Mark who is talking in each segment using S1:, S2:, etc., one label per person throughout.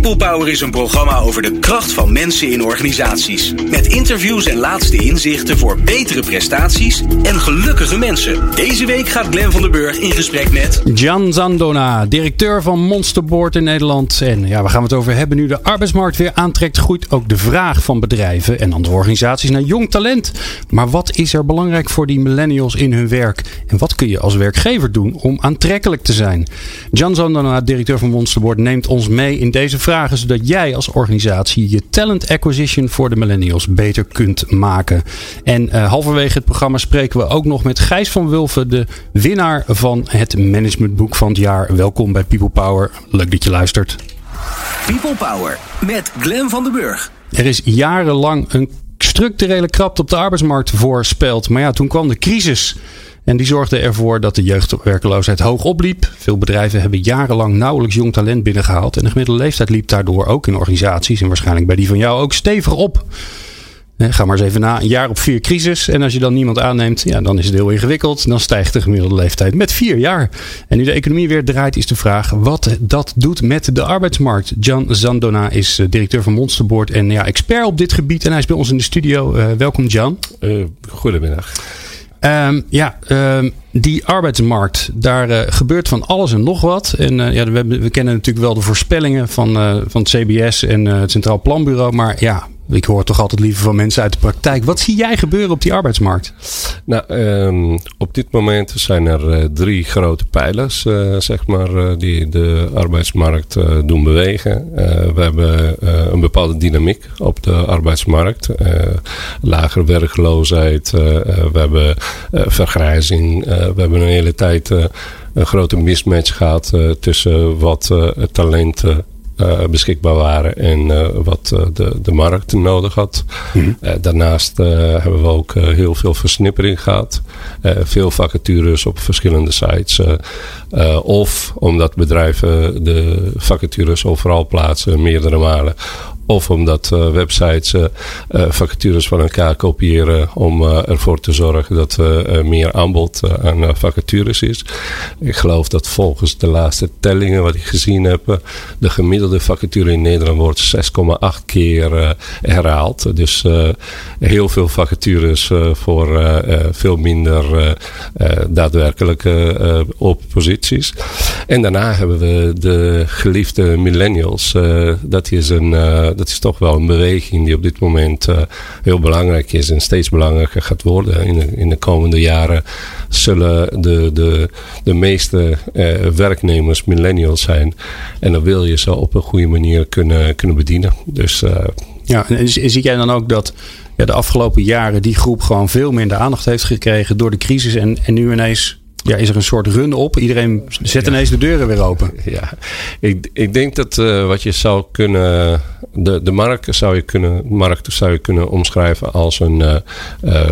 S1: People Power is een programma over de kracht van mensen in organisaties. Met interviews en laatste inzichten voor betere prestaties en gelukkige mensen. Deze week gaat Glen van der Burg in gesprek met...
S2: Jan Zandona, directeur van Monsterboard in Nederland. En ja, waar gaan we het over hebben? Nu de arbeidsmarkt weer aantrekt, groeit ook de vraag van bedrijven en andere organisaties naar jong talent. Maar wat is er belangrijk voor die millennials in hun werk? En wat kun je als werkgever doen om aantrekkelijk te zijn? Jan Zandona, directeur van Monsterboard, neemt ons mee in deze vragen, zodat jij als organisatie je talent acquisition voor de millennials beter kunt maken. En uh, halverwege het programma spreken we ook nog met Gijs van Wulven, de winnaar van het managementboek van het jaar. Welkom bij People Power. Leuk dat je luistert.
S1: People Power met Glen van den Burg.
S2: Er is jarenlang een structurele krapte op de arbeidsmarkt voorspeld. Maar ja, toen kwam de crisis. En die zorgde ervoor dat de jeugdwerkeloosheid hoog opliep. Veel bedrijven hebben jarenlang nauwelijks jong talent binnengehaald. En de gemiddelde leeftijd liep daardoor ook in organisaties en waarschijnlijk bij die van jou ook stevig op. Ga maar eens even na. Een jaar op vier crisis. En als je dan niemand aanneemt, ja, dan is het heel ingewikkeld. Dan stijgt de gemiddelde leeftijd met vier jaar. En nu de economie weer draait, is de vraag wat dat doet met de arbeidsmarkt. Jan Zandona is directeur van Monsterboard en ja, expert op dit gebied. En hij is bij ons in de studio. Uh, welkom, Jan.
S3: Uh, goedemiddag.
S2: Um, ja, um, die arbeidsmarkt, daar uh, gebeurt van alles en nog wat. En uh, ja, we, we, kennen natuurlijk wel de voorspellingen van, uh, van het CBS en het Centraal Planbureau. Maar ja, ik hoor toch altijd liever van mensen uit de praktijk. Wat zie jij gebeuren op die arbeidsmarkt?
S3: Nou, um, op dit moment zijn er uh, drie grote pijlers, uh, zeg maar, uh, die de arbeidsmarkt doen bewegen. we hebben een bepaalde dynamiek op de arbeidsmarkt. lager werkloosheid, we hebben vergrijzing, we hebben een hele tijd een grote mismatch gehad tussen wat talenten uh, beschikbaar waren en uh, wat uh, de, de markt nodig had. Mm -hmm. daarnaast hebben we ook heel veel versnippering gehad. veel vacatures op verschillende sites. of omdat bedrijven de vacatures overal plaatsen, meerdere malen. Of omdat uh, websites uh, vacatures van elkaar kopiëren om ervoor te zorgen dat er meer aanbod aan vacatures is. Ik geloof dat volgens de laatste tellingen wat ik gezien heb, de gemiddelde vacature in Nederland wordt 6,8 keer herhaald. Dus heel veel vacatures voor veel minder daadwerkelijke op posities. En daarna hebben we de geliefde millennials. dat is een dat is toch wel een beweging die op dit moment uh, heel belangrijk is en steeds belangrijker gaat worden. In de, in de komende jaren zullen de, de, de meeste uh, werknemers millennials zijn. En dan wil je ze op een goede manier kunnen, kunnen bedienen. Dus, uh,
S2: ja, en zie jij dan ook dat ja, de afgelopen jaren die groep gewoon veel minder aandacht heeft gekregen door de crisis en, en nu ineens ja, is er een soort run op? Iedereen zet ineens de deuren weer open.
S3: Ja, ik, ik denk dat uh, wat je zou kunnen. De, de markt, zou je kunnen, markt zou je kunnen omschrijven als een uh, uh,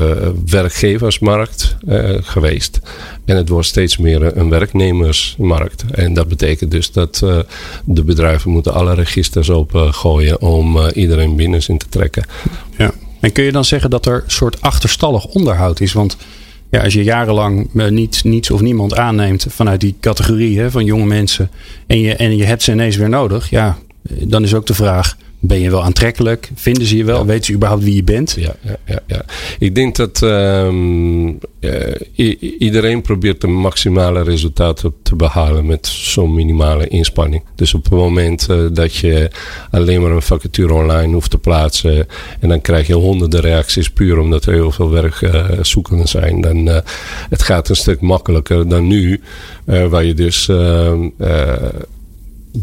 S3: werkgeversmarkt geweest. En het wordt steeds meer een werknemersmarkt. En dat betekent dus dat de bedrijven moeten alle registers opengooien om iedereen binnen in te trekken.
S2: Ja. En kun je dan zeggen dat er een soort achterstallig onderhoud is? Want als je jarenlang niet, niets of niemand aanneemt vanuit die categorie hè, van jonge mensen en je, en je hebt ze ineens weer nodig, ja, dan is ook de vraag: ben je wel aantrekkelijk? Vinden ze je wel? Ja. Weten ze überhaupt wie je bent?
S3: Ja, ja, ja, ja. ik denk dat um, uh, iedereen probeert de maximale resultaten te behalen met zo'n minimale inspanning. Dus op het moment uh, dat je alleen maar een vacature online hoeft te plaatsen en dan krijg je honderden reacties puur omdat er heel veel werkzoekenden uh, zijn, dan het gaat een stuk makkelijker dan nu, waar je dus ehm,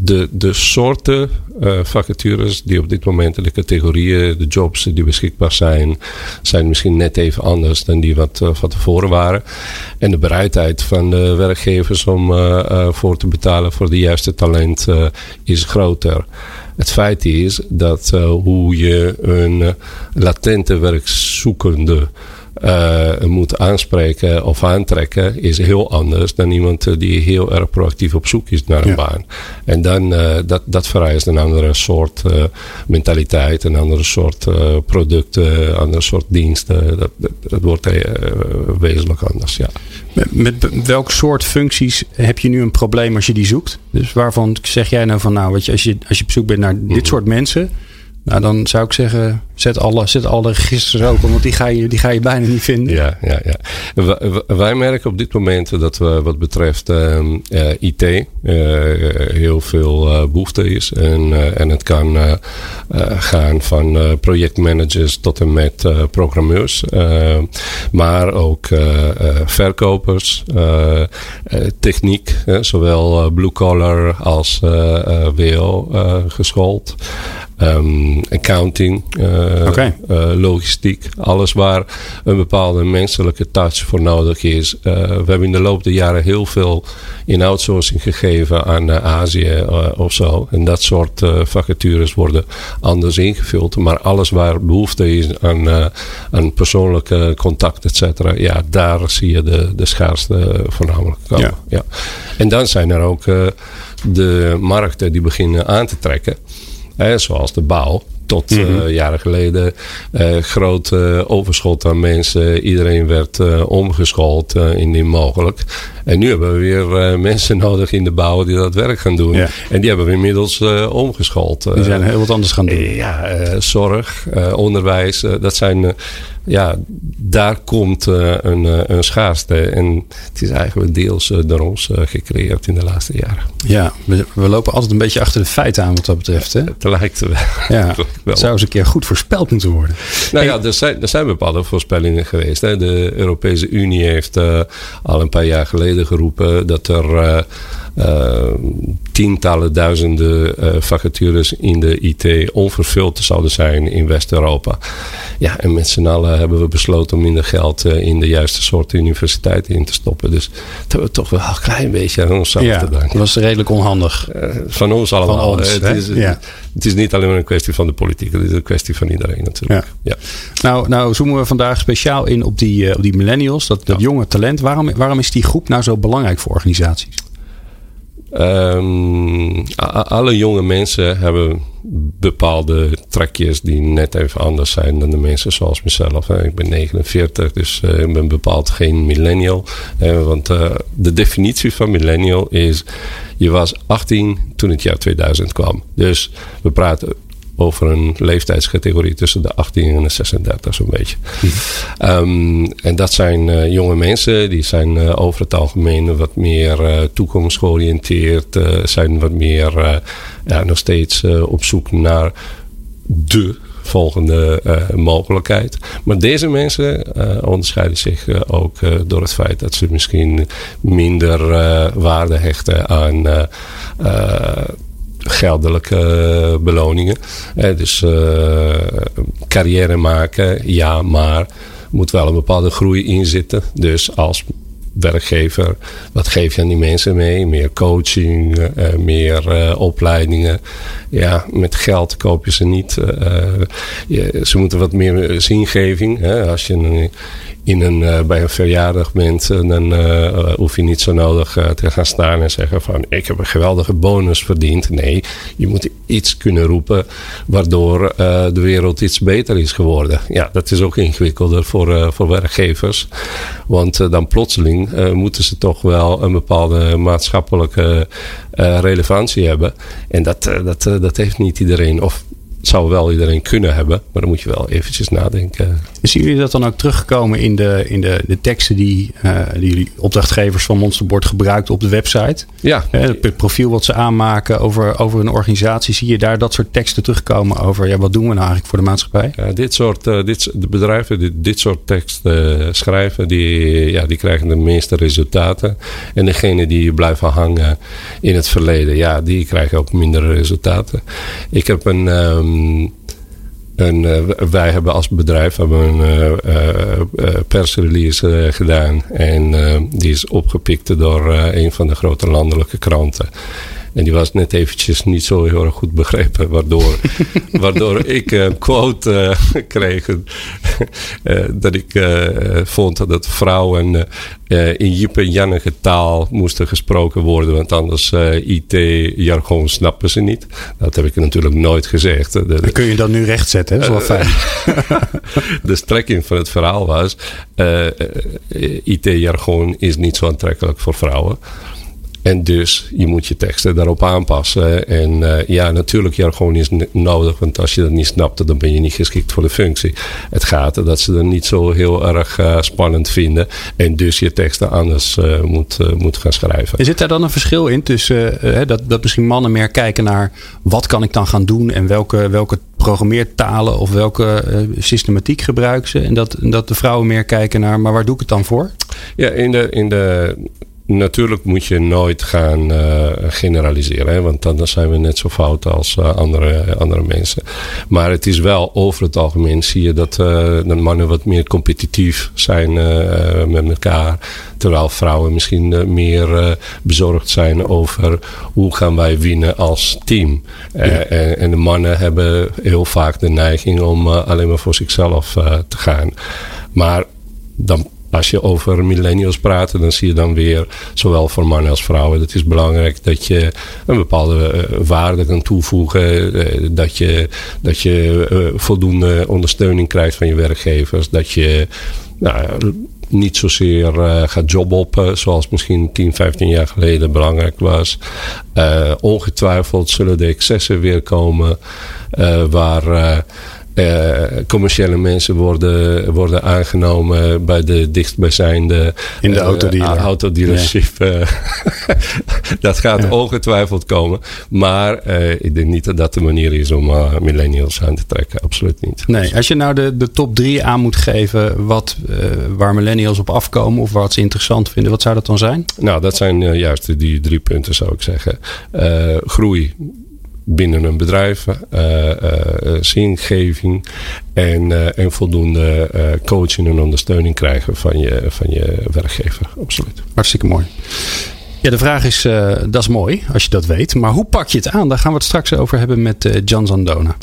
S3: de, de soorten uh, vacatures die op dit moment, de categorieën, de jobs die beschikbaar zijn, zijn misschien net even anders dan die wat uh, van tevoren waren. En de bereidheid van de werkgevers om uh, voor te betalen voor de juiste talent is groter. Het feit is dat hoe je een latente werkzoekende uh, moet aanspreken of aantrekken is heel anders dan iemand die heel erg proactief op zoek is naar een baan. En dan uh, dat, dat vereist een andere soort uh, mentaliteit, een andere soort producten, een andere soort diensten. Dat, dat, dat wordt wezenlijk anders. Ja.
S2: Met, met welk soort functies heb je nu een probleem als je die zoekt? Dus waarvan zeg jij nou van nou, weet je, als je, als je op zoek bent naar dit mhm. soort mensen nou, dan zou ik zeggen, zet alle, zet alle registers open, want die ga, je, die ga je bijna niet vinden.
S3: Ja, ja, ja. wij merken op dit moment dat we wat betreft uh, uh, IT uh, heel veel behoefte is. En, en het kan gaan van projectmanagers tot en met programmeurs. maar ook verkopers, techniek, zowel blue collar als WO geschoold. Um, accounting, uh, logistiek, alles waar een bepaalde menselijke touch voor nodig is. Uh, we hebben in de loop der jaren heel veel in outsourcing gegeven aan Azië of zo. En dat soort vacatures worden anders ingevuld. Maar alles waar behoefte is aan, aan persoonlijke contact, et cetera. Ja, daar zie je de, de schaarste voornamelijk komen. Ja. ja. En dan zijn er ook de markten die beginnen aan te trekken zoals de bouw. Tot mm jaren geleden uh, groot uh, overschot aan mensen. Iedereen werd omgeschoold indien mogelijk. En nu hebben we weer mensen nodig in de bouw die dat werk gaan doen. En die hebben we inmiddels omgeschoold.
S2: die zijn heel wat anders gaan doen.
S3: ja, zorg, onderwijs. dat zijn ja, daar komt uh, een, uh, een schaarste. En het is eigenlijk deels uh, door ons gecreëerd in de laatste jaren.
S2: Ja, we, we, lopen altijd een beetje achter de feiten aan wat dat betreft. Hè? Het
S3: lijkt wel.
S2: Ja, het zou eens een keer goed voorspeld moeten worden.
S3: Nou ja, er zijn, er zijn bepaalde voorspellingen geweest. Hè. De Europese Unie heeft al een paar jaar geleden geroepen dat er tientallen duizenden uh, vacatures in de IT onvervuld zouden zijn in West-Europa. Ja, en met z'n allen hebben we besloten om minder geld uh, in de juiste soort universiteiten in te stoppen. Dus dat hebben we toch wel een klein beetje aan onszelf
S2: ja,
S3: te danken.
S2: Dat was redelijk onhandig.
S3: van ons allemaal.
S2: Van ons,
S3: het, is, ja. het is niet alleen maar een kwestie van de politiek. Het is een kwestie van iedereen natuurlijk. Ja. ja.
S2: Nou, nou zoomen we vandaag speciaal in op die, op die millennials. Dat, dat jonge talent. Waarom, waarom is die groep nou zo belangrijk voor organisaties?
S3: Um, alle jonge mensen hebben bepaalde trekjes die net even anders zijn dan de mensen zoals mezelf. Ik ben 49, dus uh, ik ben bepaald geen millennial. Uh, want uh, de definitie van millennial is: je was 18 toen het jaar 2000 kwam. Dus we praten over een leeftijdscategorie tussen de 18 en de 36 zo'n beetje. um, en dat zijn uh, jonge mensen, die zijn uh, over het algemeen wat meer uh, toekomstgeoriënteerd, zijn wat meer ja, nog steeds op zoek naar de volgende mogelijkheid. Maar deze mensen onderscheiden zich ook door het feit dat ze misschien minder waarde hechten aan geldelijke eh, beloningen. dus uh, carrière maken, ja, maar moet wel een bepaalde groei in zitten. Dus als werkgever, wat geef je aan die mensen mee? Meer coaching, uh, meer uh, opleidingen. Ja, met geld koop je ze niet. Ze moeten wat meer zingeving. Hè? Als je in een, bij een verjaardag bent, dan uh, hoef je niet zo nodig te gaan staan en zeggen van ik heb een geweldige bonus verdiend. Nee, je moet iets kunnen roepen waardoor de wereld iets beter is geworden. Ja, dat is ook ingewikkelder voor, voor werkgevers. Want dan plotseling moeten ze toch wel een bepaalde maatschappelijke relevantie hebben. En dat, dat, dat heeft niet iedereen. Of zou wel iedereen kunnen hebben, maar dan moet je wel eventjes nadenken.
S2: Zien jullie dat dan ook teruggekomen in de, in de, de teksten die, uh, die opdrachtgevers van Monsterboard gebruiken op de website?
S3: Ja.
S2: het profiel wat ze aanmaken over, over een organisatie, zie je daar dat soort teksten terugkomen over ja, wat doen we nou eigenlijk voor de maatschappij?
S3: Ja, dit soort uh, dit, de bedrijven die dit soort teksten uh, schrijven, die, ja, die krijgen de meeste resultaten. En degene die blijven hangen in het verleden, ja, die krijgen ook minder resultaten. Ik heb een. Um, en uh, wij hebben als bedrijf hebben een uh, uh, persrelease gedaan. En die is opgepikt door een van de grote landelijke kranten. En die was net eventjes niet zo heel erg goed begrepen. Waardoor, waardoor ik een quote kreeg. dat ik vond dat vrouwen in Jip en Jannige taal moesten gesproken worden. Want anders IT-jargon snappen ze niet. Dat heb ik natuurlijk nooit gezegd.
S2: Dan kun je dat nu rechtzetten. Dat is wel fijn.
S3: de strekking van het verhaal was... IT-jargon is niet zo aantrekkelijk voor vrouwen. En dus je moet je teksten daarop aanpassen. En uh, ja, natuurlijk jargon is nodig. Want als je dat niet snapt, dan ben je niet geschikt voor de functie. Het gaat dat ze het niet zo heel erg uh, spannend vinden. En dus je teksten anders uh, moet, moet gaan schrijven.
S2: Zit daar dan een verschil in tussen dat, dat misschien mannen meer kijken naar... wat kan ik dan gaan doen en welke, welke programmeertalen of welke systematiek gebruiken ze? En dat, dat de vrouwen meer kijken naar, maar waar doe ik het dan voor?
S3: Ja, in de, in de natuurlijk moet je nooit gaan uh, generaliseren. Hè, want dan zijn we net zo fout als uh, andere, andere mensen. Maar het is wel over het algemeen zie je dat, uh, dat mannen wat meer competitief zijn met elkaar. Terwijl vrouwen misschien meer bezorgd zijn over hoe gaan wij winnen als team. Ja. En, en, de mannen hebben heel vaak de neiging om alleen maar voor zichzelf te gaan. Maar dan als je over millennials praat, dan zie je dan weer, zowel voor mannen als vrouwen, het is belangrijk dat je een bepaalde eh, waarde kan toevoegen. Eh, dat je, dat je eh, voldoende ondersteuning krijgt van je werkgevers. Dat je nou, niet zozeer gaat op, zoals misschien 10, 15 jaar geleden belangrijk was. Ongetwijfeld zullen de excessen weer komen waar uh, commerciële mensen worden, worden aangenomen bij de dichtstbijzijnde
S2: in de autodealer.
S3: Uh, autodealership. Ja. dat gaat ja. ongetwijfeld komen. Maar ik denk niet dat dat de manier is om millennials aan te trekken. Absoluut niet.
S2: Nee, als je nou de, de top drie aan moet geven wat, waar millennials op afkomen of wat ze interessant vinden, wat zou dat dan zijn?
S3: Nou, dat zijn juist die drie punten zou ik zeggen. groei binnen een bedrijf, uh, uh, zingeving en, en voldoende coaching en ondersteuning krijgen van je, van je werkgever. Absoluut.
S2: Hartstikke mooi. Ja, de vraag is, dat is mooi als je dat weet. Maar hoe pak je het aan? Daar gaan we het straks over hebben met Jan Zandona.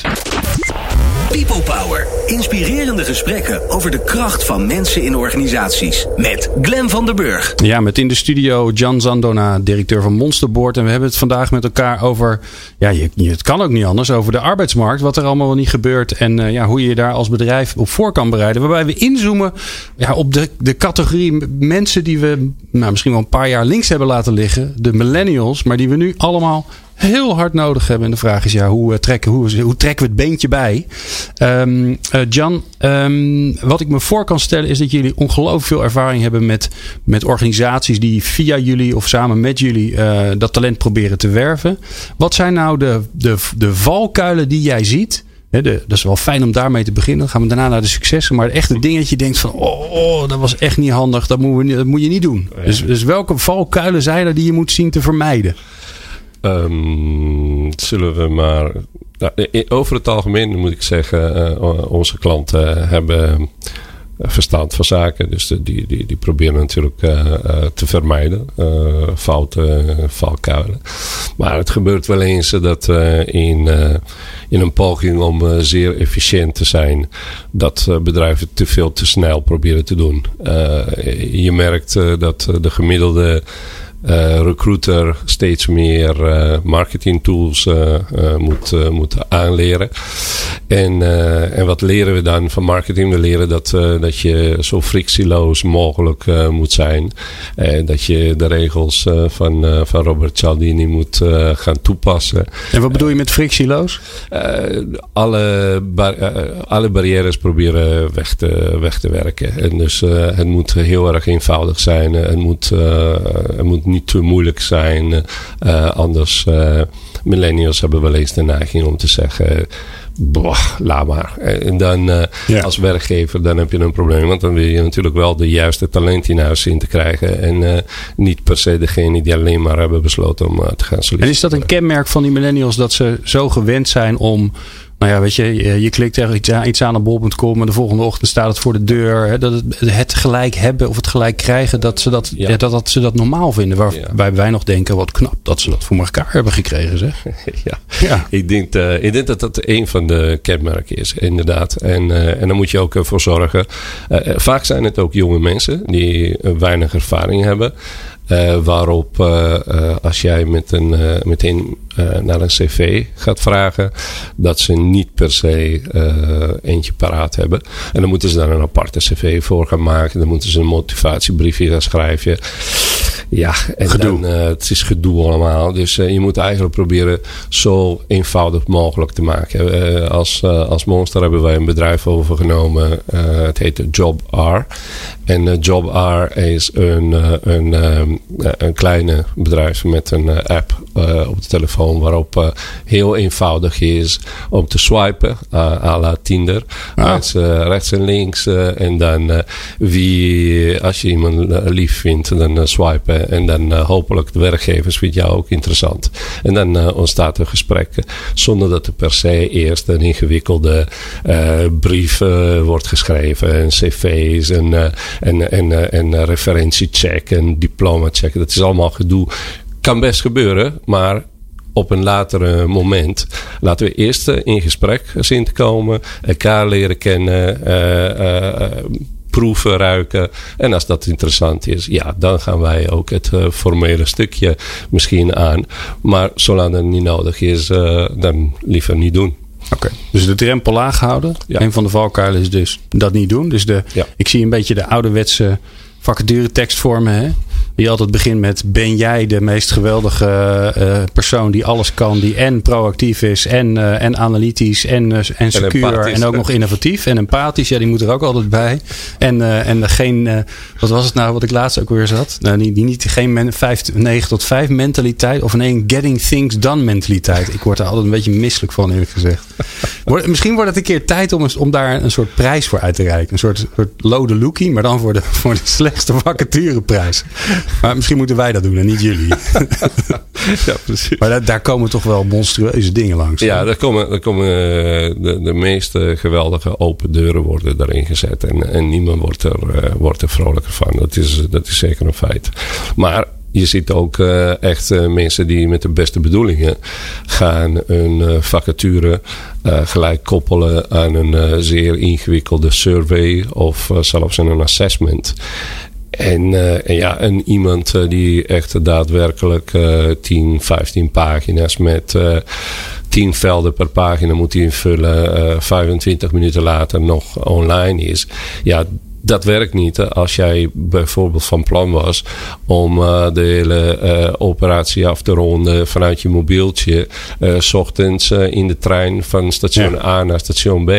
S1: People Power. Inspirerende gesprekken over de kracht van mensen in organisaties. Met Glen van der Burg.
S2: Ja, met in de studio Jan Zandona, directeur van Monsterboard. En we hebben het vandaag met elkaar over, ja, je, het kan ook niet anders, over de arbeidsmarkt. Wat er allemaal wel niet gebeurt. En uh, ja, hoe je je daar als bedrijf op voor kan bereiden. Waarbij we inzoomen ja, op de, de categorie mensen die we nou, misschien wel een paar jaar links hebben laten liggen. De millennials, maar die we nu allemaal heel hard nodig hebben. En de vraag is ja, hoe, uh, trekken, hoe, hoe trekken we het beentje bij? Um, uh, Jan, um, wat ik me voor kan stellen is dat jullie ongelooflijk veel ervaring hebben met, met organisaties die via jullie of samen met jullie uh, dat talent proberen te werven. Wat zijn nou de, de, de valkuilen die jij ziet? He, de, dat is wel fijn om daarmee te beginnen. Dan gaan we daarna naar de successen. Maar echt een dingetje denkt van... Oh, oh, dat was echt niet handig. Dat, moeten we, dat moet je niet doen. Dus, dus welke valkuilen zijn er die je moet zien te vermijden?
S3: Um, zullen we maar. Nou, over het algemeen moet ik zeggen, uh, onze klanten hebben verstand van zaken. Dus die, die, die proberen natuurlijk uh, te vermijden. fouten, valkuilen. Maar het gebeurt wel eens dat in, in een poging om zeer efficiënt te zijn, dat bedrijven te veel te snel proberen te doen. je merkt dat de gemiddelde recruiter steeds meer uh, marketing tools uh, moet, moet aanleren. En, en wat leren we dan van marketing? We leren dat, dat je zo frictieloos mogelijk moet zijn. dat je de regels van, van Robert Cialdini moet gaan toepassen.
S2: En wat bedoel je met frictieloos?
S3: alle, bar alle barrières proberen weg te, weg te werken. En dus het moet heel erg eenvoudig zijn. Het moet, het moet niet te moeilijk zijn. Uh, anders, uh, millennials hebben wel eens de neiging om te zeggen... Boah, laat maar. En dan uh, ja. als werkgever, dan heb je een probleem. Want dan wil je natuurlijk wel de juiste talent in huis zien te krijgen. En uh, niet per se degene die alleen maar hebben besloten om uh, te gaan solliciteren.
S2: En is dat een kenmerk van die millennials dat ze zo gewend zijn om nou ja, weet je, je, je klikt er iets aan, iets aan op bol.com en de volgende ochtend staat het voor de deur. Hè, dat het, het gelijk hebben of het gelijk krijgen, dat ze dat,
S3: Ja.
S2: ja. dat, dat ze dat normaal vinden. Waarbij wij nog denken, wat knap dat ze dat voor elkaar hebben gekregen, zeg.
S3: ja.
S2: Ja.
S3: Ik, denk, eh, ik denk dat dat een van de kenmerken is, inderdaad. En, eh, en daar moet je ook voor zorgen. Eh, vaak zijn het ook jonge mensen die weinig ervaring hebben. Eh, waarop eh, eh, als jij met een, meteen naar een cv gaat vragen, dat ze niet per se eentje paraat hebben. En dan moeten ze daar een aparte cv voor gaan maken. Dan moeten ze een motivatiebriefje gaan schrijven. Ja, en
S2: Gedoe.
S3: dan, het is gedoe allemaal. Dus je moet eigenlijk proberen zo eenvoudig mogelijk te maken. Als, als Monster hebben wij een bedrijf overgenomen. het heet Job R. En eh, Job R is een, eh, een, eh, een kleine bedrijf met een app op de telefoon. Waarop heel eenvoudig is om te swipen. à la Tinder.
S2: Ah.
S3: Mensen rechts en links. en dan wie, als je iemand lief vindt, dan swipen. En dan hopelijk de werkgevers vindt jou ook interessant. En dan ontstaat een gesprek. Zonder dat er per se eerst een ingewikkelde brief wordt geschreven. En cv's en, en, en, eh, en eh, referentiecheck en diploma check. Dat is allemaal gedoe. Kan best gebeuren, maar op een later moment. Laten we eerst eh, in gesprek zien komen, elkaar leren kennen, proeven, ruiken. En als dat interessant is, ja, dan gaan wij ook het formele stukje misschien aan. Maar zolang dat niet nodig is, dan liever niet doen.
S2: Oké. Dus de drempel laag houden.
S3: Ja.
S2: Een van de valkuilen is dus dat niet doen. Dus de,
S3: Ja.
S2: ik zie een beetje de ouderwetse vacature tekstvormen. Hè? Die altijd begint met ben jij de meest geweldige eh, persoon die alles kan. Die en proactief is en, eh, en analytisch en, eh, en secuur. En, ook nog innovatief en empathisch. Ja, die moet er ook altijd bij. En, eh, en geen, eh, wat was het nou wat ik laatst ook weer zat? Nou, die, die niet, geen men, 5, 9 tot 5 mentaliteit. Of nee, getting things done mentaliteit. Ik word er altijd een beetje misselijk van eerlijk gezegd. Misschien wordt het een keer tijd om, om daar een soort prijs voor uit te reiken. Een soort, soort lode lookie, maar dan voor de, voor de slechtste vacatureprijs. Maar misschien moeten wij dat doen en niet jullie.
S3: Ja, precies.
S2: Maar daar, daar komen toch wel monstrueuze dingen langs.
S3: Ja, er komen, er komen eh, de, de meeste geweldige open deuren worden daarin gezet. En, en niemand wordt er, eh, wordt er vrolijker van. Dat is, dat is zeker een feit. Maar je ziet ook eh, echt eh, mensen die met de beste bedoelingen gaan eh, vacature eh, gelijk koppelen aan een eh, zeer ingewikkelde survey of eh, zelfs aan een assessment. En, eh, en ja, en iemand eh, die echt daadwerkelijk eh 10, 15 pagina's met eh 10 velden per pagina moet invullen, eh 25 minuten later nog online is. Ja, dat werkt niet als jij bijvoorbeeld van plan was om eh, de hele eh, operatie af te ronden vanuit je mobieltje. eh, s ochtends eh, in de trein van station
S2: Ja.
S3: A naar station B.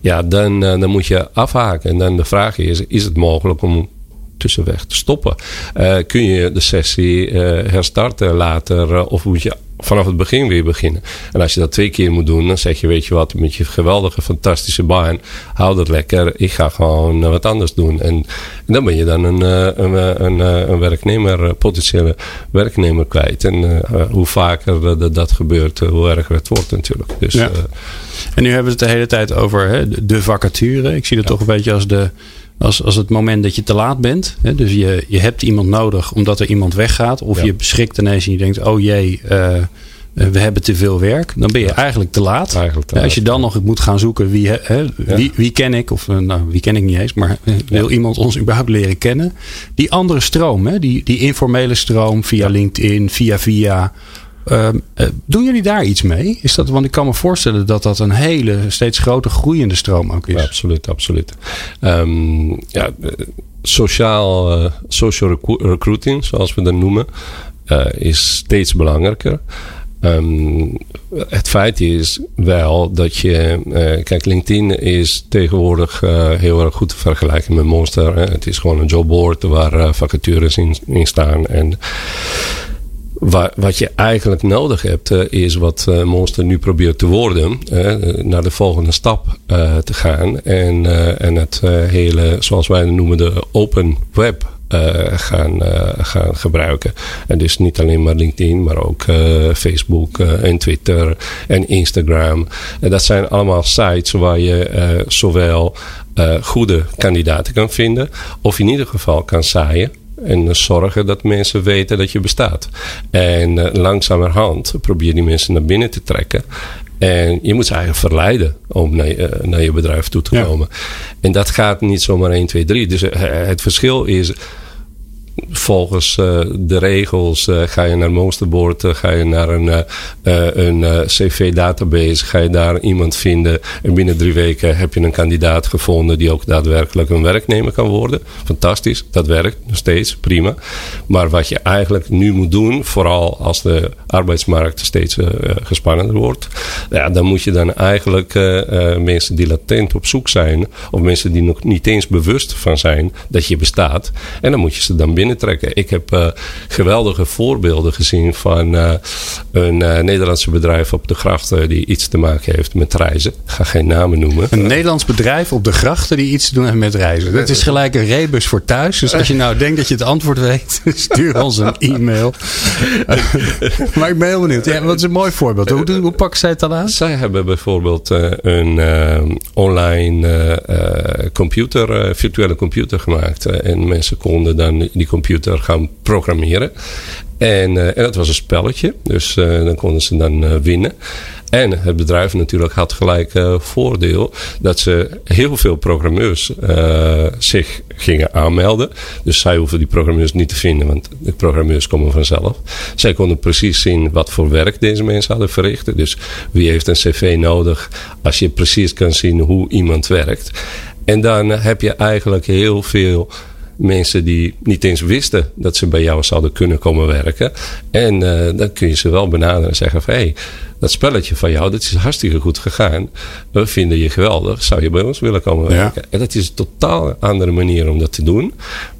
S3: Ja, dan, eh, dan moet je afhaken. En dan de vraag is, is het mogelijk om tussenweg te stoppen? Eh, kun je de sessie eh, herstarten later eh, of moet je vanaf het begin weer beginnen? En als je dat twee keer moet doen, dan zeg je, weet je wat, met je geweldige, fantastische baan, hou dat lekker. Ik ga gewoon wat anders doen. En, dan ben je dan een, een, een, een werknemer, potentiële werknemer kwijt. En hoe vaker dat, dat gebeurt, hoe erger het wordt natuurlijk. Dus
S2: Ja. En nu hebben we het de hele tijd over hè, de- de vacature. Ik zie dat toch een beetje als, de, als, als het moment dat je te laat bent. Hè? Dus je, je hebt iemand nodig omdat er iemand weggaat. Of
S3: Ja.
S2: je beschikt ineens en je denkt, oh jee, eh, eh, we hebben te veel werk. Dan ben je eigenlijk te laat.
S3: Eigenlijk te
S2: Ja, als je dan nog moet gaan zoeken wie, hè, wie, wie ken ik. Of eh, nou, wie ken ik niet eens. Maar wil iemand ons überhaupt leren kennen. Die andere stroom, hè, die, die informele stroom via LinkedIn, via via. Eh, doen jullie daar iets mee? Is dat, want ik kan me voorstellen dat dat een hele, steeds groter groeiende stroom ook is.
S3: Absoluut, absoluut. Ehm, ja, eh, sociaal, eh, social recru- recruiting, zoals we dat noemen, is steeds belangrijker. Ehm, het feit is wel dat je. kijk, LinkedIn is tegenwoordig heel erg goed te vergelijken met Monster. Hè. Het is gewoon een jobboard waar vacatures in, in staan. En Wa- wat je eigenlijk nodig hebt, eh, is wat eh, Monster nu probeert te worden. eh, naar de volgende stap te gaan. En, en het hele, zoals wij het noemen, de open web gaan, gaan gebruiken. En dus niet alleen maar LinkedIn, maar ook Facebook en Twitter en Instagram. En dat zijn allemaal sites waar je zowel goede kandidaten kan vinden, of in ieder geval kan zaaien en zorgen dat mensen weten dat je bestaat. En uh, langzamerhand probeer die mensen naar binnen te trekken. En je moet ze eigenlijk verleiden om naar, uh, naar je bedrijf toe te komen. En dat gaat niet zomaar 1, 2, 3. Dus uh, het verschil is volgens uh, de regels uh, ga je naar Monsterboard, uh, ga je naar een, een cv-database, ga je daar iemand vinden en binnen drie weken heb je een kandidaat gevonden die ook daadwerkelijk een werknemer kan worden. Fantastisch, dat werkt nog steeds, prima. Maar wat je eigenlijk nu moet doen, vooral als de arbeidsmarkt steeds gespannender wordt, dan moet je dan eigenlijk mensen die latent op zoek zijn, of mensen die nog niet eens bewust van zijn dat je bestaat, en dan moet je ze dan binnentrekken. Ik heb uh, geweldige voorbeelden gezien van uh, een uh, Nederlandse bedrijf op de grachten die iets te maken heeft met reizen. Ik ga geen namen noemen.
S2: Een Nederlands bedrijf op de grachten die iets te doen heeft met reizen. Dat is gelijk een rebus voor thuis. Dus als je nou denkt dat je het antwoord weet, stuur ons een e-mail. maar ik ben heel benieuwd. Ja, wat is een mooi voorbeeld. Hoe, hoe pakken zij het dan aan?
S3: Zij hebben bijvoorbeeld een online computer, virtuele computer gemaakt. en mensen konden dan die computer gaan programmeren. En, uh, en dat was een spelletje. Dus uh, dan konden ze dan uh, winnen. En het bedrijf natuurlijk had gelijk voordeel dat ze heel veel programmeurs zich gingen aanmelden. Dus zij hoeven die programmeurs niet te vinden, want de programmeurs komen vanzelf. Zij konden precies zien wat voor werk deze mensen hadden verricht. Dus wie heeft een cv nodig als je precies kan zien hoe iemand werkt. En dan heb je eigenlijk heel veel mensen die niet eens wisten dat ze bij jou zouden kunnen komen werken. En uh, dan kun je ze wel benaderen en zeggen van hé, hey, dat spelletje van jou, dat is hartstikke goed gegaan. We vinden je geweldig. Zou je bij ons willen komen werken? Ja. En dat is een totaal andere manier om dat te doen.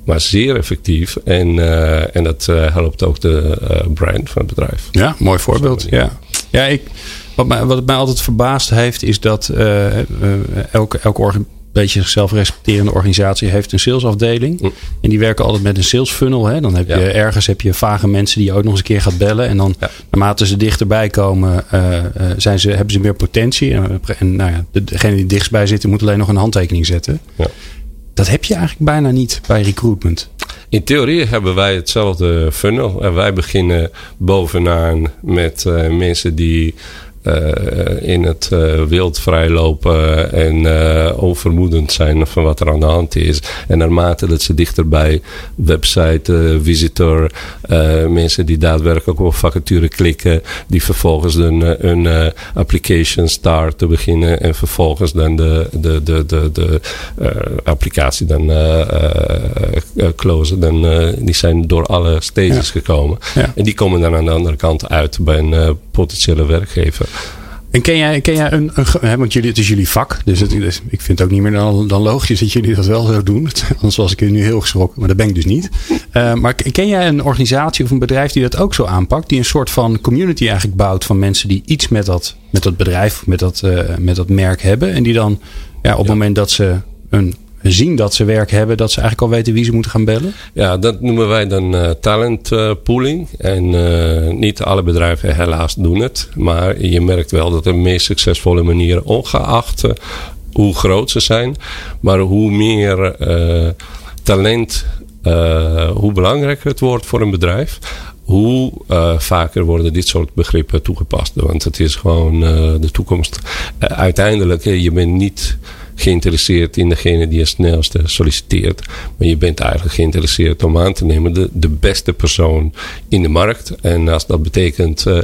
S3: Maar zeer effectief. En, uh, en dat uh, helpt ook de brand van het bedrijf.
S2: Ja, mooi voorbeeld. Ja, ja ik, wat, mij, wat mij altijd verbaasd heeft, is dat elke, elke organisatie beetje zichzelf respecterende organisatie heeft een salesafdeling. Mm. En die werken altijd met een sales funnel. Hè? Dan heb je ergens heb je vage mensen die je ook nog eens een keer gaat bellen. En dan naarmate ze dichterbij komen, uh, zijn ze, hebben ze meer potentie. En, en nou ja, degene die dichtstbij zitten moet alleen nog een handtekening zetten. Ja. Dat heb je eigenlijk bijna niet bij recruitment.
S3: In theorie hebben wij hetzelfde funnel. En wij beginnen bovenaan met uh, mensen die in het uh, wild vrijlopen en uh, onvermoedend zijn van wat er aan de hand is. En naarmate dat ze dichterbij website, visitor, mensen die daadwerkelijk op vacature klikken, die vervolgens een, een application start te beginnen en vervolgens dan de, de, de, de, de applicatie dan closen. Dan, die zijn door alle stages gekomen. En die komen dan aan de andere kant uit bij een potentiële werkgever.
S2: En ken jij, ken jij een, een want jullie, het is jullie vak, dus, het, dus ik vind het ook niet meer dan, dan logisch dat jullie dat wel zo doen. Anders was ik nu heel geschrokken, maar dat ben ik dus niet. Uh, maar ken jij een organisatie of een bedrijf die dat ook zo aanpakt? Die een soort van community eigenlijk bouwt van mensen die iets met dat, met dat bedrijf, met dat, uh, met dat merk hebben. En die dan ja, op het moment dat ze een zien dat ze werk hebben, dat ze eigenlijk al weten wie ze moeten gaan bellen?
S3: Ja, dat noemen wij dan uh, talent uh, pooling. En uh, niet alle bedrijven helaas doen het. Maar je merkt wel dat de meest succesvolle manieren, ongeacht hoe groot ze zijn, maar hoe meer talent, hoe belangrijker het wordt voor een bedrijf hoe vaker worden dit soort begrippen toegepast. Want het is gewoon de toekomst. Uiteindelijk, je bent niet geïnteresseerd in degene die het snelste solliciteert. Maar je bent eigenlijk geïnteresseerd om aan te nemen de, de beste persoon in de markt. En als dat betekent uh,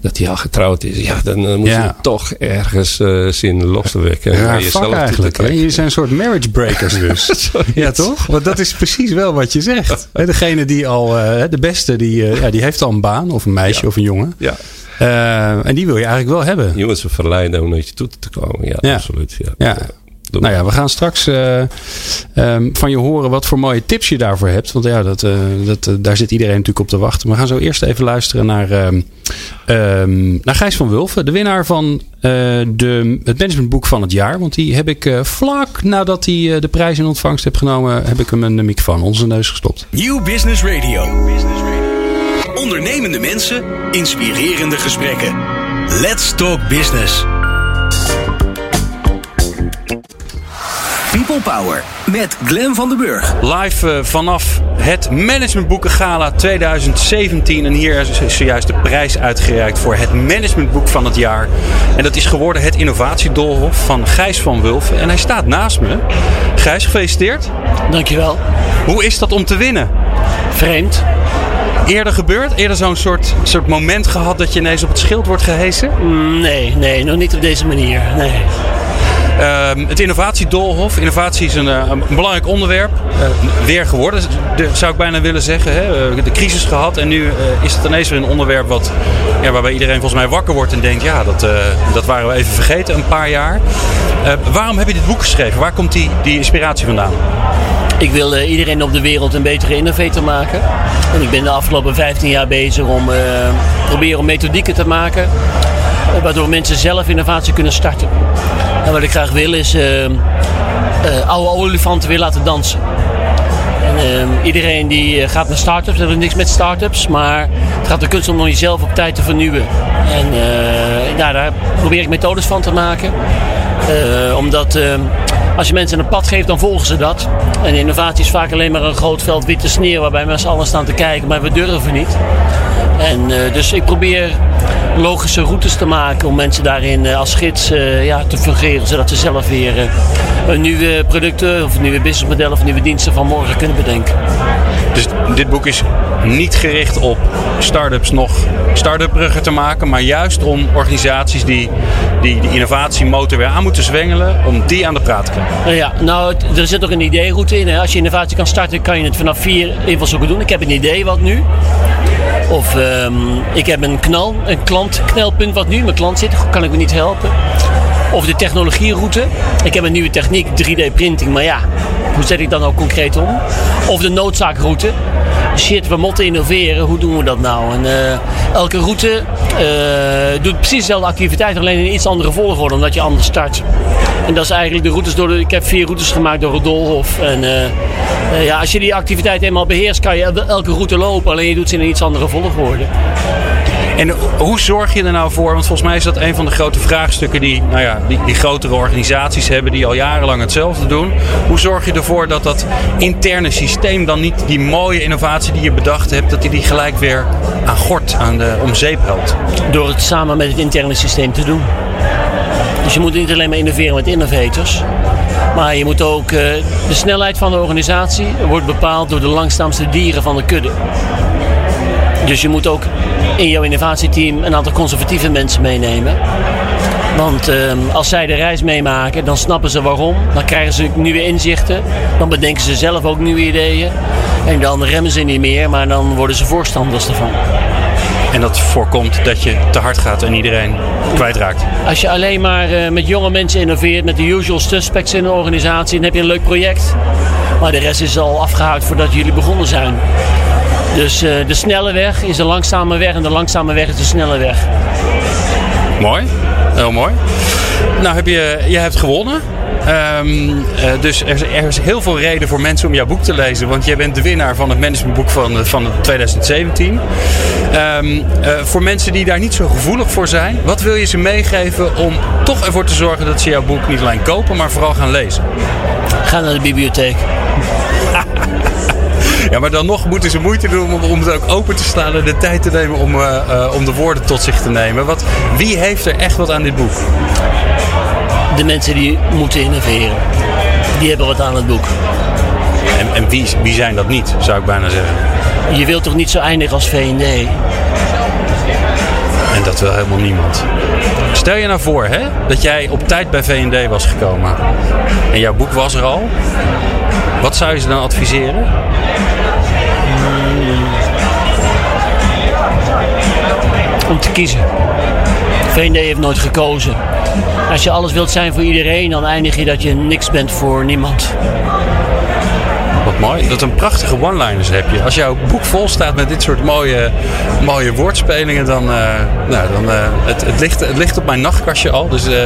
S3: dat hij al getrouwd is, ja, dan uh, moet ja. je toch ergens uh, zin los te wekken.
S2: Ja, jezelf eigenlijk. Zijn een soort marriage breakers dus. ja, toch? Want dat is precies wel wat je zegt. Degene die al, de beste, die, ja, die heeft al een baan of een meisje
S3: ja.
S2: of een jongen.
S3: Ja.
S2: Uh, en die wil je eigenlijk wel hebben.
S3: Je moet ze verleiden om naar je toe te komen. Ja,
S2: ja.
S3: absoluut. Ja.
S2: ja.
S3: Doen.
S2: Nou ja, we gaan straks uh, um, van je horen wat voor mooie tips je daarvoor hebt. Want ja, dat, uh, dat, uh, daar zit iedereen natuurlijk op te wachten. Maar we gaan zo eerst even luisteren naar, um, naar Gijs van Wulven. De winnaar van de, het managementboek van het jaar. Want die heb ik vlak nadat hij de prijs in ontvangst heeft genomen... heb ik hem een microfoon onder zijn neus gestopt.
S1: Nieuw Business Radio. Ondernemende mensen, inspirerende gesprekken. Let's Talk Business. People Power met Glen van den Burg.
S2: Live uh, vanaf het Managementboeken Gala 2017. En hier is zojuist de prijs uitgereikt voor het managementboek van het jaar. En dat is geworden het Innovatiedolhof van Gijs van Wulfen. En hij staat naast me. Gijs, gefeliciteerd.
S4: Dankjewel.
S2: Hoe is dat om te winnen?
S4: Vreemd.
S2: Eerder gebeurd? Eerder zo'n soort, soort moment gehad dat je ineens op het schild wordt gehesen?
S4: Nee, nee, nog niet op deze manier. Nee.
S2: Uh, het innovatiedolhof. Innovatie is een, uh, een belangrijk onderwerp. Uh, weer geworden, de, zou ik bijna willen zeggen. Hè. Uh, de crisis gehad en nu is het ineens weer een onderwerp wat, ja, waarbij iedereen volgens mij wakker wordt en denkt: ja, dat, dat waren we even vergeten een paar jaar. waarom heb je dit boek geschreven? Waar komt die, die inspiratie vandaan?
S4: Ik wil iedereen op de wereld een betere innovator maken. En ik ben de afgelopen 15 jaar bezig om uh, proberen om methodieken te maken. Uh, waardoor mensen zelf innovatie kunnen starten. En wat ik graag wil is oude olifanten weer laten dansen. En, iedereen die gaat naar start-ups, dat heeft niks met start-ups, maar het gaat de kunst om jezelf op tijd te vernieuwen. En nou, daar probeer ik methodes van te maken. omdat als je mensen een pad geeft, dan volgen ze dat. En innovatie is vaak alleen maar een groot veld witte sneeuw waarbij mensen allen staan te kijken, maar we durven niet. En uh, dus ik probeer logische routes te maken om mensen daarin uh, als gids uh, ja, te fungeren, zodat ze zelf weer een nieuwe producten of nieuwe businessmodellen of nieuwe diensten van morgen kunnen bedenken.
S2: Dus dit boek is niet gericht op start-ups nog start-upbruggen te maken, maar juist om organisaties die die, die innovatiemotor weer aan moeten zwengelen, om die aan de praat te krijgen.
S4: Ja, nou, er zit ook een ideeroute in. Hè. Als je innovatie kan starten, kan je het vanaf vier invalshoeken doen. Ik heb een idee wat nu. Of um, ik heb een knal, een klantknelpunt wat nu. Mijn klant zit, kan ik me niet helpen. Of de technologieroute. Ik heb een nieuwe techniek, 3D printing, maar ja, hoe zet ik dat nou concreet om? Of de noodzaakroute. Shit, we moeten innoveren, hoe doen we dat nou? En uh, elke route uh, doet precies dezelfde activiteit, alleen in iets andere volgorde, omdat je anders start. En dat is eigenlijk de routes door de, ik heb vier routes gemaakt door het Dolhof. En uh, ja, als je die activiteit eenmaal beheerst, kan je elke route lopen, alleen je doet ze in een iets andere volgorde.
S2: En hoe zorg je er nou voor? Want volgens mij is dat een van de grote vraagstukken die, nou ja, die, die grotere organisaties hebben, die al jarenlang hetzelfde doen. Hoe zorg je ervoor dat dat interne systeem dan niet die mooie innovatie die je bedacht hebt, dat die, die gelijk weer aan gort, aan de om zeep helpt?
S4: Door het samen met het interne systeem te doen. Dus je moet niet alleen maar innoveren met innovators. Maar je moet ook, uh, de snelheid van de organisatie wordt bepaald door de langzaamste dieren van de kudde. Dus je moet ook in jouw innovatieteam een aantal conservatieve mensen meenemen. Want um, als zij de reis meemaken, dan snappen ze waarom. Dan krijgen ze nieuwe inzichten. Dan bedenken ze zelf ook nieuwe ideeën. En dan remmen ze niet meer, maar dan worden ze voorstanders ervan.
S2: En dat voorkomt dat je te hard gaat en iedereen kwijtraakt.
S4: Als je alleen maar uh, met jonge mensen innoveert, met de usual suspects in de organisatie, dan heb je een leuk project. Maar de rest is al afgehaakt voordat jullie begonnen zijn. Dus uh, de snelle weg is de langzame weg en de langzame weg is de snelle weg.
S2: Mooi, heel mooi. Nou, heb je, je hebt gewonnen. Um, uh, dus er, er, is heel veel reden voor mensen om jouw boek te lezen. Want jij bent de winnaar van het managementboek van, van 2017. Um, uh, voor mensen die daar niet zo gevoelig voor zijn. Wat wil je ze meegeven om toch ervoor te zorgen dat ze jouw boek niet alleen kopen, maar vooral gaan lezen?
S4: Ga naar de bibliotheek.
S2: Ja, maar dan nog moeten ze moeite doen om, om het ook open te slaan en de tijd te nemen om, uh, uh, om de woorden tot zich te nemen. Wat, wie heeft er echt wat aan dit boek?
S4: De mensen die moeten innoveren. Die hebben wat aan het boek.
S2: En, en wie, wie zijn dat niet, zou ik bijna zeggen?
S4: Je wilt toch niet zo eindigen als V&D?
S2: En dat wil helemaal niemand. Stel je nou voor hè, dat jij op tijd bij V&D was gekomen. En jouw boek was er al. Wat zou je ze dan adviseren?
S4: Om te kiezen. VND heeft nooit gekozen. Als je alles wilt zijn voor iedereen, dan eindig je dat je niks bent voor niemand.
S2: Mooi. Dat een prachtige one-liners heb je. Als jouw boek vol staat met dit soort mooie, mooie woordspelingen, dan, uh, nou, dan uh, het, het, ligt, het ligt op mijn nachtkastje al. Dus uh,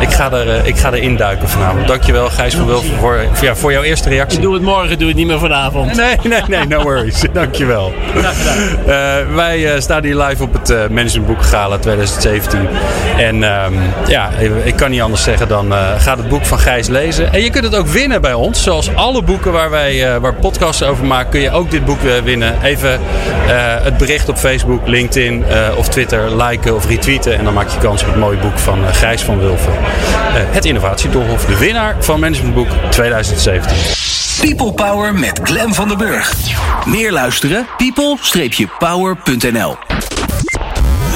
S2: ik, ga er, ik ga erin duiken vanavond. Dankjewel Gijs van Wilf voor, voor, ja, voor jouw eerste reactie.
S4: Ik doe het morgen, doe het niet meer vanavond.
S2: Nee, nee, nee, no worries. Dankjewel. wij staan hier live op het Managementboek Gala 2017. En ehm, ja, ik kan niet anders zeggen dan ga het boek van Gijs lezen. En je kunt het ook winnen bij ons. Zoals alle boeken waar wij waar podcasts over maken, kun je ook dit boek uh, winnen. Even uh, het bericht op Facebook, LinkedIn of Twitter liken of retweeten. En dan maak je kans op het mooie boek van Gijs van Wulven. het Innovatiedoolhof, de winnaar van Managementboek 2017.
S1: People Power met Glen van den Burg. Meer luisteren? people-power.nl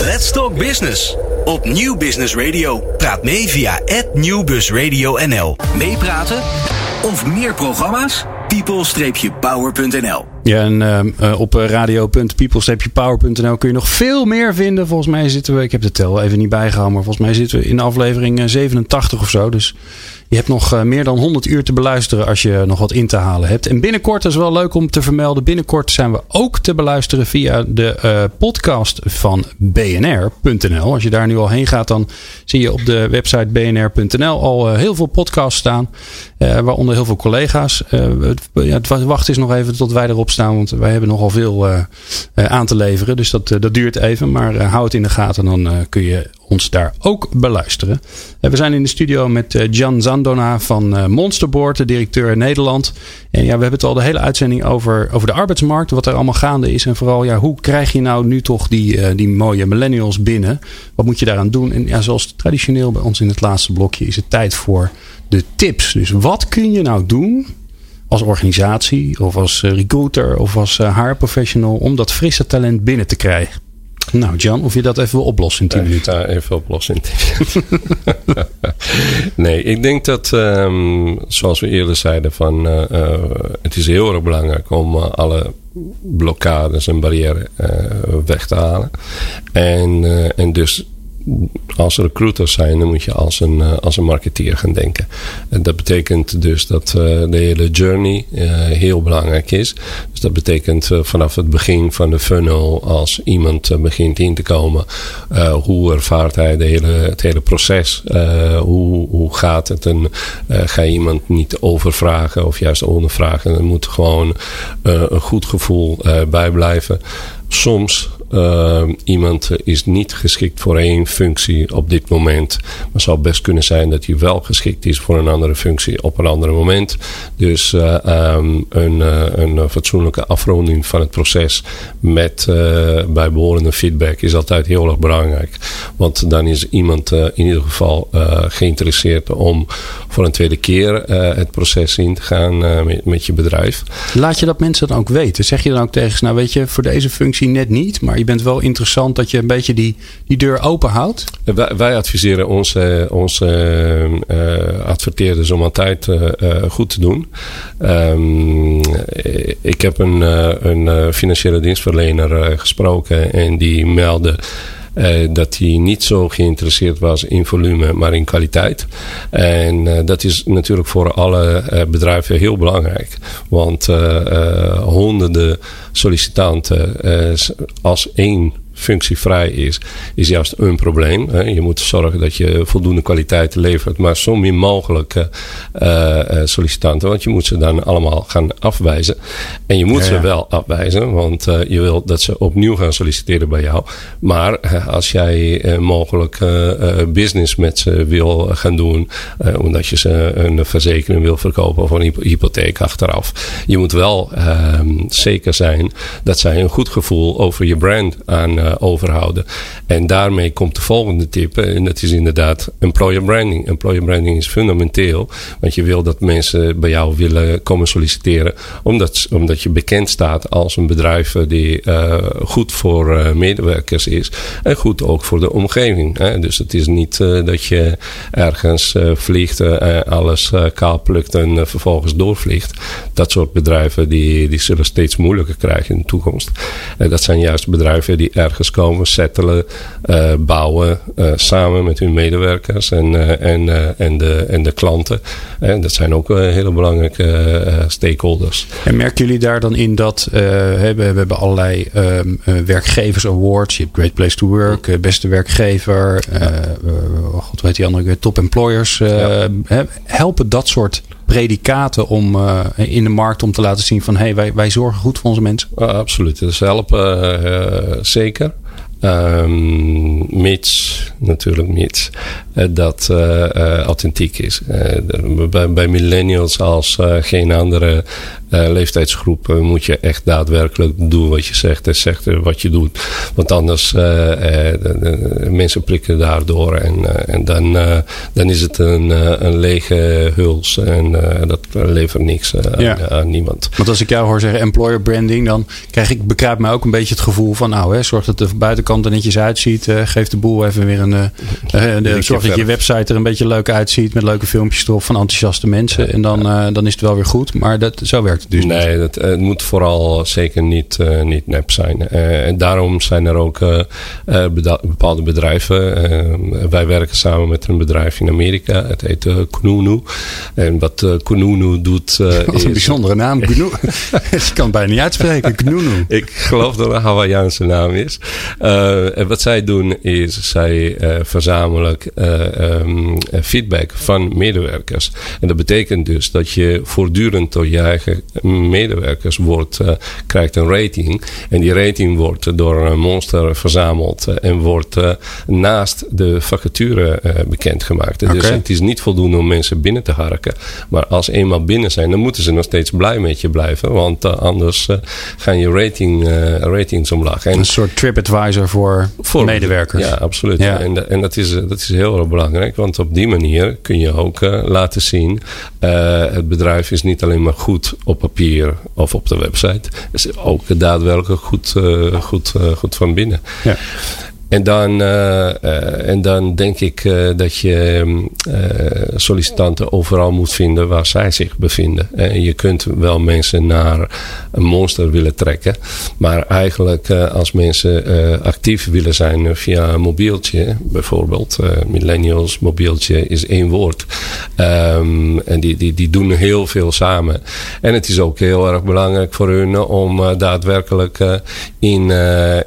S1: Let's Talk Business. Op Nieuw Business Radio. Praat mee via @nieuwbusradio_nl. Meepraten of meer programma's? people-power.nl.
S2: Ja, en uh, op radio.people-power.nl kun je nog veel meer vinden. Volgens mij zitten we, ik heb de tel even niet bijgehouden, maar volgens mij zitten we in aflevering 87 of zo. Dus je hebt nog meer dan 100 uur te beluisteren als je nog wat in te halen hebt. En binnenkort, dat is wel leuk om te vermelden, binnenkort zijn we ook te beluisteren via de podcast van bnr.nl. Als je daar nu al heen gaat, dan zie je op de website bnr.nl al heel veel podcasts staan. Waaronder heel veel collega's. Het, ja, het wacht is nog even tot wij erop want wij hebben nogal veel aan te leveren. Dus dat, dat duurt even, maar hou het in de gaten. Dan kun je ons daar ook beluisteren. we zijn in de studio met Jan Zandona van Monsterboard, de directeur Nederland. En ja, we hebben het al de hele uitzending over, over de arbeidsmarkt, wat er allemaal gaande is. En vooral, ja, hoe krijg je nou nu toch die, die mooie millennials binnen? Wat moet je daaraan doen? En ja, zoals traditioneel bij ons in het laatste blokje is het tijd voor de tips. Dus wat kun je nou doen als organisatie of als recruiter of als haarprofessional om dat frisse talent binnen te krijgen? Nou, Jan, of je dat even wil oplossen in 10 minuten?
S3: Ja, even oplossen in 10 minuten. nee, ik denk dat, um, zoals we eerder zeiden, van, uh, uh, het is heel erg belangrijk om alle blokkades en barrières weg te halen. En, en dus als recruiter zijn, dan moet je als een, uh, als een marketeer gaan denken. En dat betekent dus dat uh, de hele journey uh, heel belangrijk is. Dus dat betekent vanaf het begin van de funnel, als iemand begint in te komen, hoe ervaart hij de hele, het hele proces? hoe, hoe gaat het? En ga je iemand niet overvragen of juist ondervragen? Er moet gewoon een goed gevoel bij blijven. Soms uh, iemand is niet geschikt voor één functie op dit moment. Maar het zou best kunnen zijn dat hij wel geschikt is voor een andere functie op een ander moment. Dus uh, um, een, uh, een fatsoenlijke afronding van het proces met bijbehorende feedback is altijd heel erg belangrijk. Want dan is iemand in ieder geval geïnteresseerd om voor een tweede keer het proces in te gaan met, met je bedrijf.
S2: Laat je dat mensen dan ook weten? Zeg je dan ook tegen ze, nou weet je, voor deze functie net niet, maar je bent wel interessant dat je een beetje die, die deur open houdt?
S3: Wij, adviseren onze, onze uh, adverteerders om altijd uh, goed te doen. Um, ik heb een, een financiële dienstverlener gesproken en die meldde uh, dat hij niet zo geïnteresseerd was in volume, maar in kwaliteit. En uh, dat is natuurlijk voor alle uh, bedrijven heel belangrijk. Want honderden sollicitanten als één functievrij is, is juist een probleem. Je moet zorgen dat je voldoende kwaliteit levert, maar zo min mogelijk uh, sollicitanten, want je moet ze dan allemaal gaan afwijzen. En je moet ja, ja. ze wel afwijzen, want uh, je wil dat ze opnieuw gaan solliciteren bij jou. Maar als jij mogelijk business met ze wil gaan doen, omdat je ze een verzekering wil verkopen of een hypotheek achteraf, je moet wel ehm, zeker zijn dat zij een goed gevoel over je brand aan uh, overhouden. En daarmee komt de volgende tip. En dat is inderdaad employer branding. Employer branding is fundamenteel. Want je wil dat mensen bij jou willen komen solliciteren. Omdat, omdat je bekend staat als een bedrijf die uh, goed voor medewerkers is. En goed ook voor de omgeving. Hè? Dus het is niet dat je ergens vliegt, alles kaal plukt en vervolgens doorvliegt. Dat soort bedrijven die, die zullen steeds moeilijker krijgen in de toekomst. dat zijn juist bedrijven die erg ergens komen, settelen, bouwen samen met hun medewerkers en, en, en, de, en de klanten. En dat zijn ook hele belangrijke stakeholders.
S2: En merken jullie daar dan in dat we, hebben, we hebben allerlei um, werkgevers awards. Je hebt Great Place to Work, beste werkgever. God weet die andere, top employers. Ja. Helpen dat soort predicaten om uh, in de markt om te laten zien van hey, wij, wij zorgen goed voor onze mensen?
S3: Absoluut, dat helpen uh, zeker. Um, mits, natuurlijk mits, dat authentiek is. bij, bij millennials als geen andere uh, leeftijdsgroep moet je echt daadwerkelijk doen wat je zegt en zegt wat je doet. Want anders de, de, mensen prikken daardoor en, en dan, dan is het een, een lege huls en dat levert niks aan, aan, niemand.
S2: Want als ik jou hoor zeggen employer branding, dan krijg ik, bekruipt mij ook een beetje het gevoel van nou, hè, zorg dat de buitenkant er netjes uitziet. geef de boel even weer een. zorg dat je website er een beetje leuk uitziet met leuke filmpjes erop van enthousiaste mensen. En dan, dan is het wel weer goed. Maar dat, zo werkt dus
S3: nee, het, het, moet vooral zeker niet, uh, niet nep zijn. Uh, en daarom zijn er ook uh, bepaalde bedrijven. wij werken samen met een bedrijf in Amerika. Het heet Kununu. En wat Kununu doet.
S2: wat is een bijzondere naam. Kununu. Je kan het bijna niet uitspreken. Kununu.
S3: Ik geloof dat het een Hawaïaanse naam is. en wat zij doen is zij verzamelen um, feedback van medewerkers. En dat betekent dus dat je voortdurend door je eigen medewerkers wordt, uh, krijgt een rating. En die rating wordt door een monster verzameld uh, en wordt uh, naast de vacature bekendgemaakt. Okay. Dus het is niet voldoende om mensen binnen te harken. Maar als eenmaal binnen zijn, dan moeten ze nog steeds blij met je blijven. Want anders gaan je rating, ratings omlaag.
S2: En, een soort TripAdvisor voor, voor medewerkers.
S3: Ja, absoluut. Ja. En, en dat, is, dat is heel erg belangrijk. Want op die manier kun je ook laten zien... het bedrijf is niet alleen maar goed op papier of op de website. Is ook daadwerkelijk goed, uh, goed, uh, goed van binnen. Ja. En dan, uh, en dan denk ik uh, dat je uh, sollicitanten overal moet vinden waar zij zich bevinden. En je kunt wel mensen naar een monster willen trekken. Maar eigenlijk als mensen actief willen zijn via een mobieltje, bijvoorbeeld. millennials, mobieltje is één woord. Um, en die, die, die doen heel veel samen. En het is ook heel erg belangrijk voor hun om daadwerkelijk in,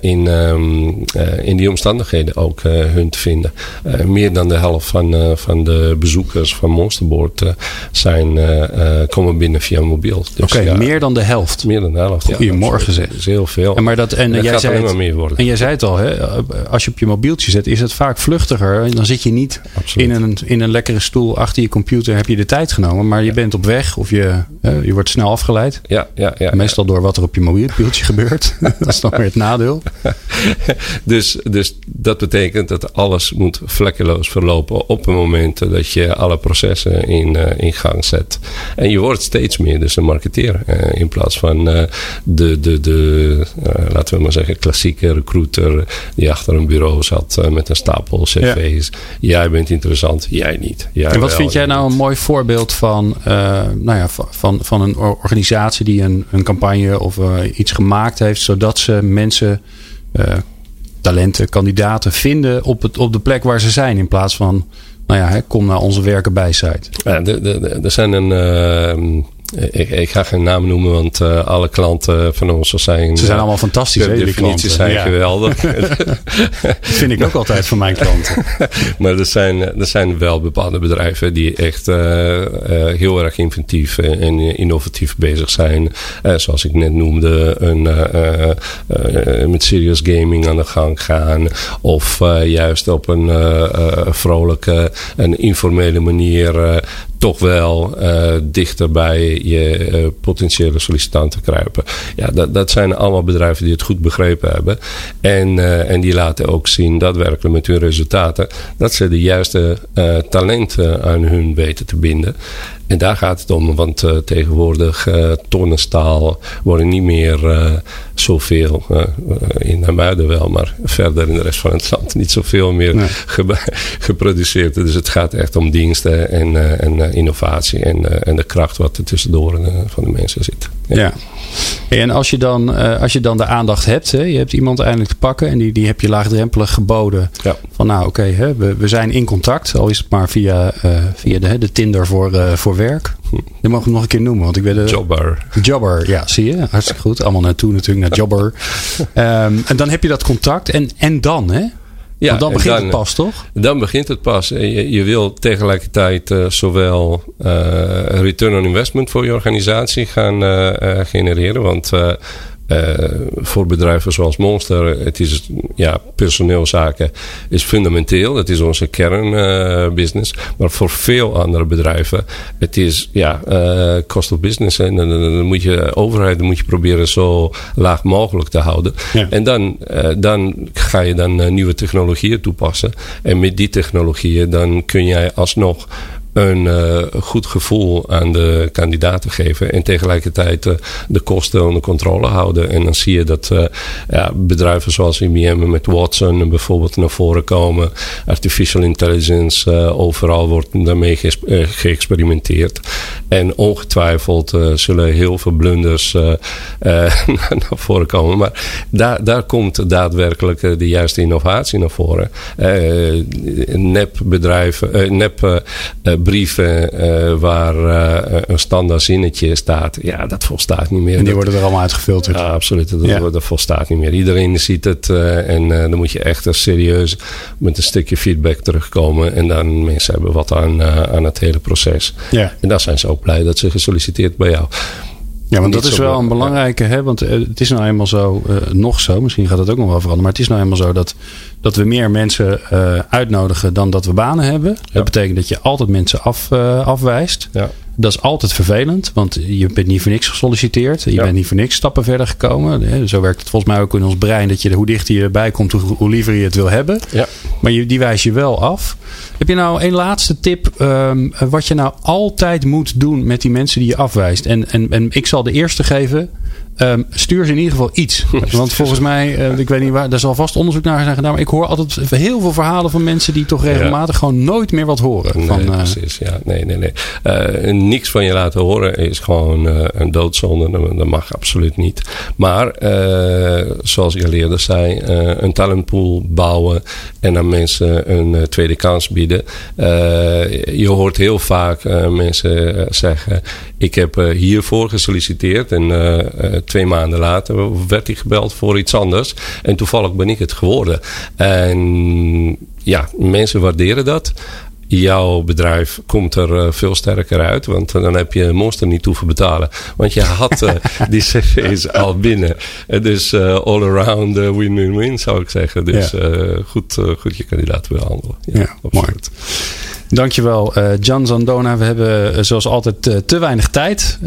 S3: in, um, in die omstandigheden ook uh, hun te vinden. Uh, meer dan de helft van, uh, van de bezoekers van Monsterboard zijn, komen binnen via mobiel.
S2: Dus, Oké, okay, ja, meer dan de helft?
S3: Meer dan de helft,
S2: Goedemorgen
S3: ja. Dat is heel veel.
S2: En, maar dat, en,
S3: en
S2: jij zei
S3: het, meer worden.
S2: En jij zei het al, hè, als je op je mobieltje zet, is het vaak vluchtiger. Dan zit je niet in een, in een lekkere stoel achter je computer, heb je de tijd genomen. Maar je bent op weg of je, je wordt snel afgeleid.
S3: Ja, ja, ja,
S2: Meestal door wat er op je mobieltje gebeurt. dat is dan weer het nadeel.
S3: dus, dus dat betekent dat alles moet vlekkeloos verlopen op het moment dat je alle processen in, uh, in gang zet. En je wordt steeds meer dus een marketeer. Uh, in plaats van uh, de, de, de laten we maar zeggen, klassieke recruiter die achter een bureau zat met een stapel cv's. Ja. Jij bent interessant, jij niet. Jij
S2: en wat wel, vind jij nou niet. een mooi voorbeeld van, nou ja, van, van een organisatie die een, een campagne of iets gemaakt heeft zodat ze mensen talenten, kandidaten vinden op, het, op de plek waar ze zijn. In plaats van, nou ja, kom naar onze werken bij.
S3: Ja, er zijn een. Uh, ik, ik, ga geen naam noemen, want uh, alle klanten van ons zijn.
S2: Ze zijn allemaal fantastisch.
S3: De definities zijn ja. geweldig.
S2: dat vind ik ook altijd van mijn klanten.
S3: maar er zijn, er zijn wel bepaalde bedrijven die echt uh, uh, heel erg inventief en innovatief bezig zijn. zoals ik net noemde, een, met serious gaming aan de gang gaan. Of juist op een vrolijke en informele manier toch wel uh, dichter bij je uh, potentiële sollicitanten kruipen. Ja, dat, dat zijn allemaal bedrijven die het goed begrepen hebben. En, uh, en die laten ook zien, daadwerkelijk met hun resultaten, dat ze de juiste talenten aan hun weten te binden. En daar gaat het om, want tegenwoordig tonnenstaal worden niet meer zoveel, in Muiden wel, maar verder in de rest van het land niet zoveel meer nee. geproduceerd. Dus het gaat echt om diensten en, en innovatie en, en de kracht wat er tussendoor van de mensen zit.
S2: Ja. En als je, dan, uh, als je dan de aandacht hebt, hè, je hebt iemand eindelijk te pakken en die, die heb je laagdrempelig geboden. Ja. Van nou oké, okay, we, we zijn in contact, al is het maar via, uh, via de, de Tinder voor, uh, voor werk. Die mogen we nog een keer noemen, want ik weet de.
S3: Jobber.
S2: Jobber, ja, zie je. Hartstikke goed. Allemaal naartoe natuurlijk, naar Jobber. um, en dan heb je dat contact en, en dan, hè? Ja, Want dan begint dan, het pas, toch?
S3: Dan begint het pas. Je, je wil tegelijkertijd uh, zowel uh, return on investment voor je organisatie gaan uh, genereren. Want uh, voor bedrijven zoals Monster, het is ja, personeelzaken is fundamenteel. Dat is onze kernbusiness. Uh, maar voor veel andere bedrijven, het is ja, uh, cost of business. En dan, dan, moet je overheid moet je proberen zo laag mogelijk te houden. Ja. En dan, dan ga je dan nieuwe technologieën toepassen. En met die technologieën dan kun jij alsnog een uh, goed gevoel aan de kandidaten geven. En tegelijkertijd uh, de kosten onder controle houden. En dan zie je dat uh, ja, bedrijven zoals IBM met Watson bijvoorbeeld naar voren komen. Artificial intelligence, overal wordt daarmee geëxperimenteerd. En ongetwijfeld zullen heel veel blunders naar voren komen. Maar daar, daar komt daadwerkelijk de juiste innovatie naar voren. nepbedrijven, nep brieven uh, waar uh, een standaard zinnetje staat. Ja, dat volstaat niet meer.
S2: En die worden er allemaal uitgefilterd.
S3: Ja, absoluut. Dat, ja. dat volstaat niet meer. Iedereen ziet het uh, en dan moet je echt serieus met een stukje feedback terugkomen. En dan mensen hebben wat aan, aan het hele proces. Ja. En daar zijn ze ook blij dat ze gesolliciteerd bij jou.
S2: Ja, want dat is wel een belangrijke, hè? want het is nou eenmaal zo, uh, nog zo, misschien gaat het ook nog wel veranderen, maar het is nou eenmaal zo dat dat we meer mensen uh, uitnodigen dan dat we banen hebben. Ja. Dat betekent dat je altijd mensen af, uh, afwijst. Ja. Dat is altijd vervelend, want je bent niet voor niks gesolliciteerd. Je ja. bent niet voor niks stappen verder gekomen. Zo werkt het volgens mij ook in ons brein. Dat je hoe dichter je erbij komt, hoe, hoe liever je het wil hebben. Ja. Maar je, die wijs je wel af. Heb je nou een laatste tip um, wat je nou altijd moet doen met die mensen die je afwijst? En, en, en ik zal de eerste geven. Um, stuur ze in ieder geval iets. Want volgens mij, uh, ik weet niet waar, daar zal vast onderzoek naar zijn gedaan. Maar ik hoor altijd heel veel verhalen van mensen die toch regelmatig ja. gewoon nooit meer wat horen.
S3: Nee,
S2: van, uh,
S3: precies. Ja, nee, nee, nee. Uh, niks van je laten horen is gewoon een doodzonde. Dat mag absoluut niet. Maar, zoals ik al eerder zei, een talentpool bouwen en aan mensen een tweede kans bieden. je hoort heel vaak mensen zeggen: Ik heb hiervoor gesolliciteerd en twee maanden later werd hij gebeld voor iets anders. En toevallig ben ik het geworden. En ja, mensen waarderen dat jouw bedrijf komt er uh, veel sterker uit. Want uh, dan heb je Monster niet hoeven betalen. Want je had uh, die cv's al binnen. dus all around win-win-win zou ik zeggen. Dus ja. goed, goed je kandidaat behandelen. Ja,
S2: ja mooi. Dankjewel, uh, Jan Zandona. We hebben uh, zoals altijd uh, te weinig tijd.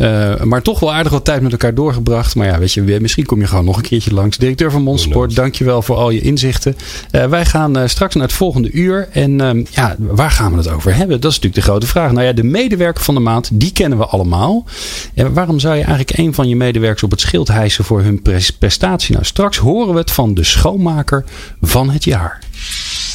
S2: maar toch wel aardig wat tijd met elkaar doorgebracht. Maar ja, weet je, misschien kom je gewoon nog een keertje langs. Directeur van Monsport, dankjewel voor al je inzichten. wij gaan straks naar het volgende uur. En ehm, ja, waar gaan we het over hebben? Dat is natuurlijk de grote vraag. Nou ja, de medewerker van de maand, die kennen we allemaal. En waarom zou je eigenlijk een van je medewerkers op het schild hijsen voor hun prestatie? Nou, straks horen we het van de schoonmaker van het jaar.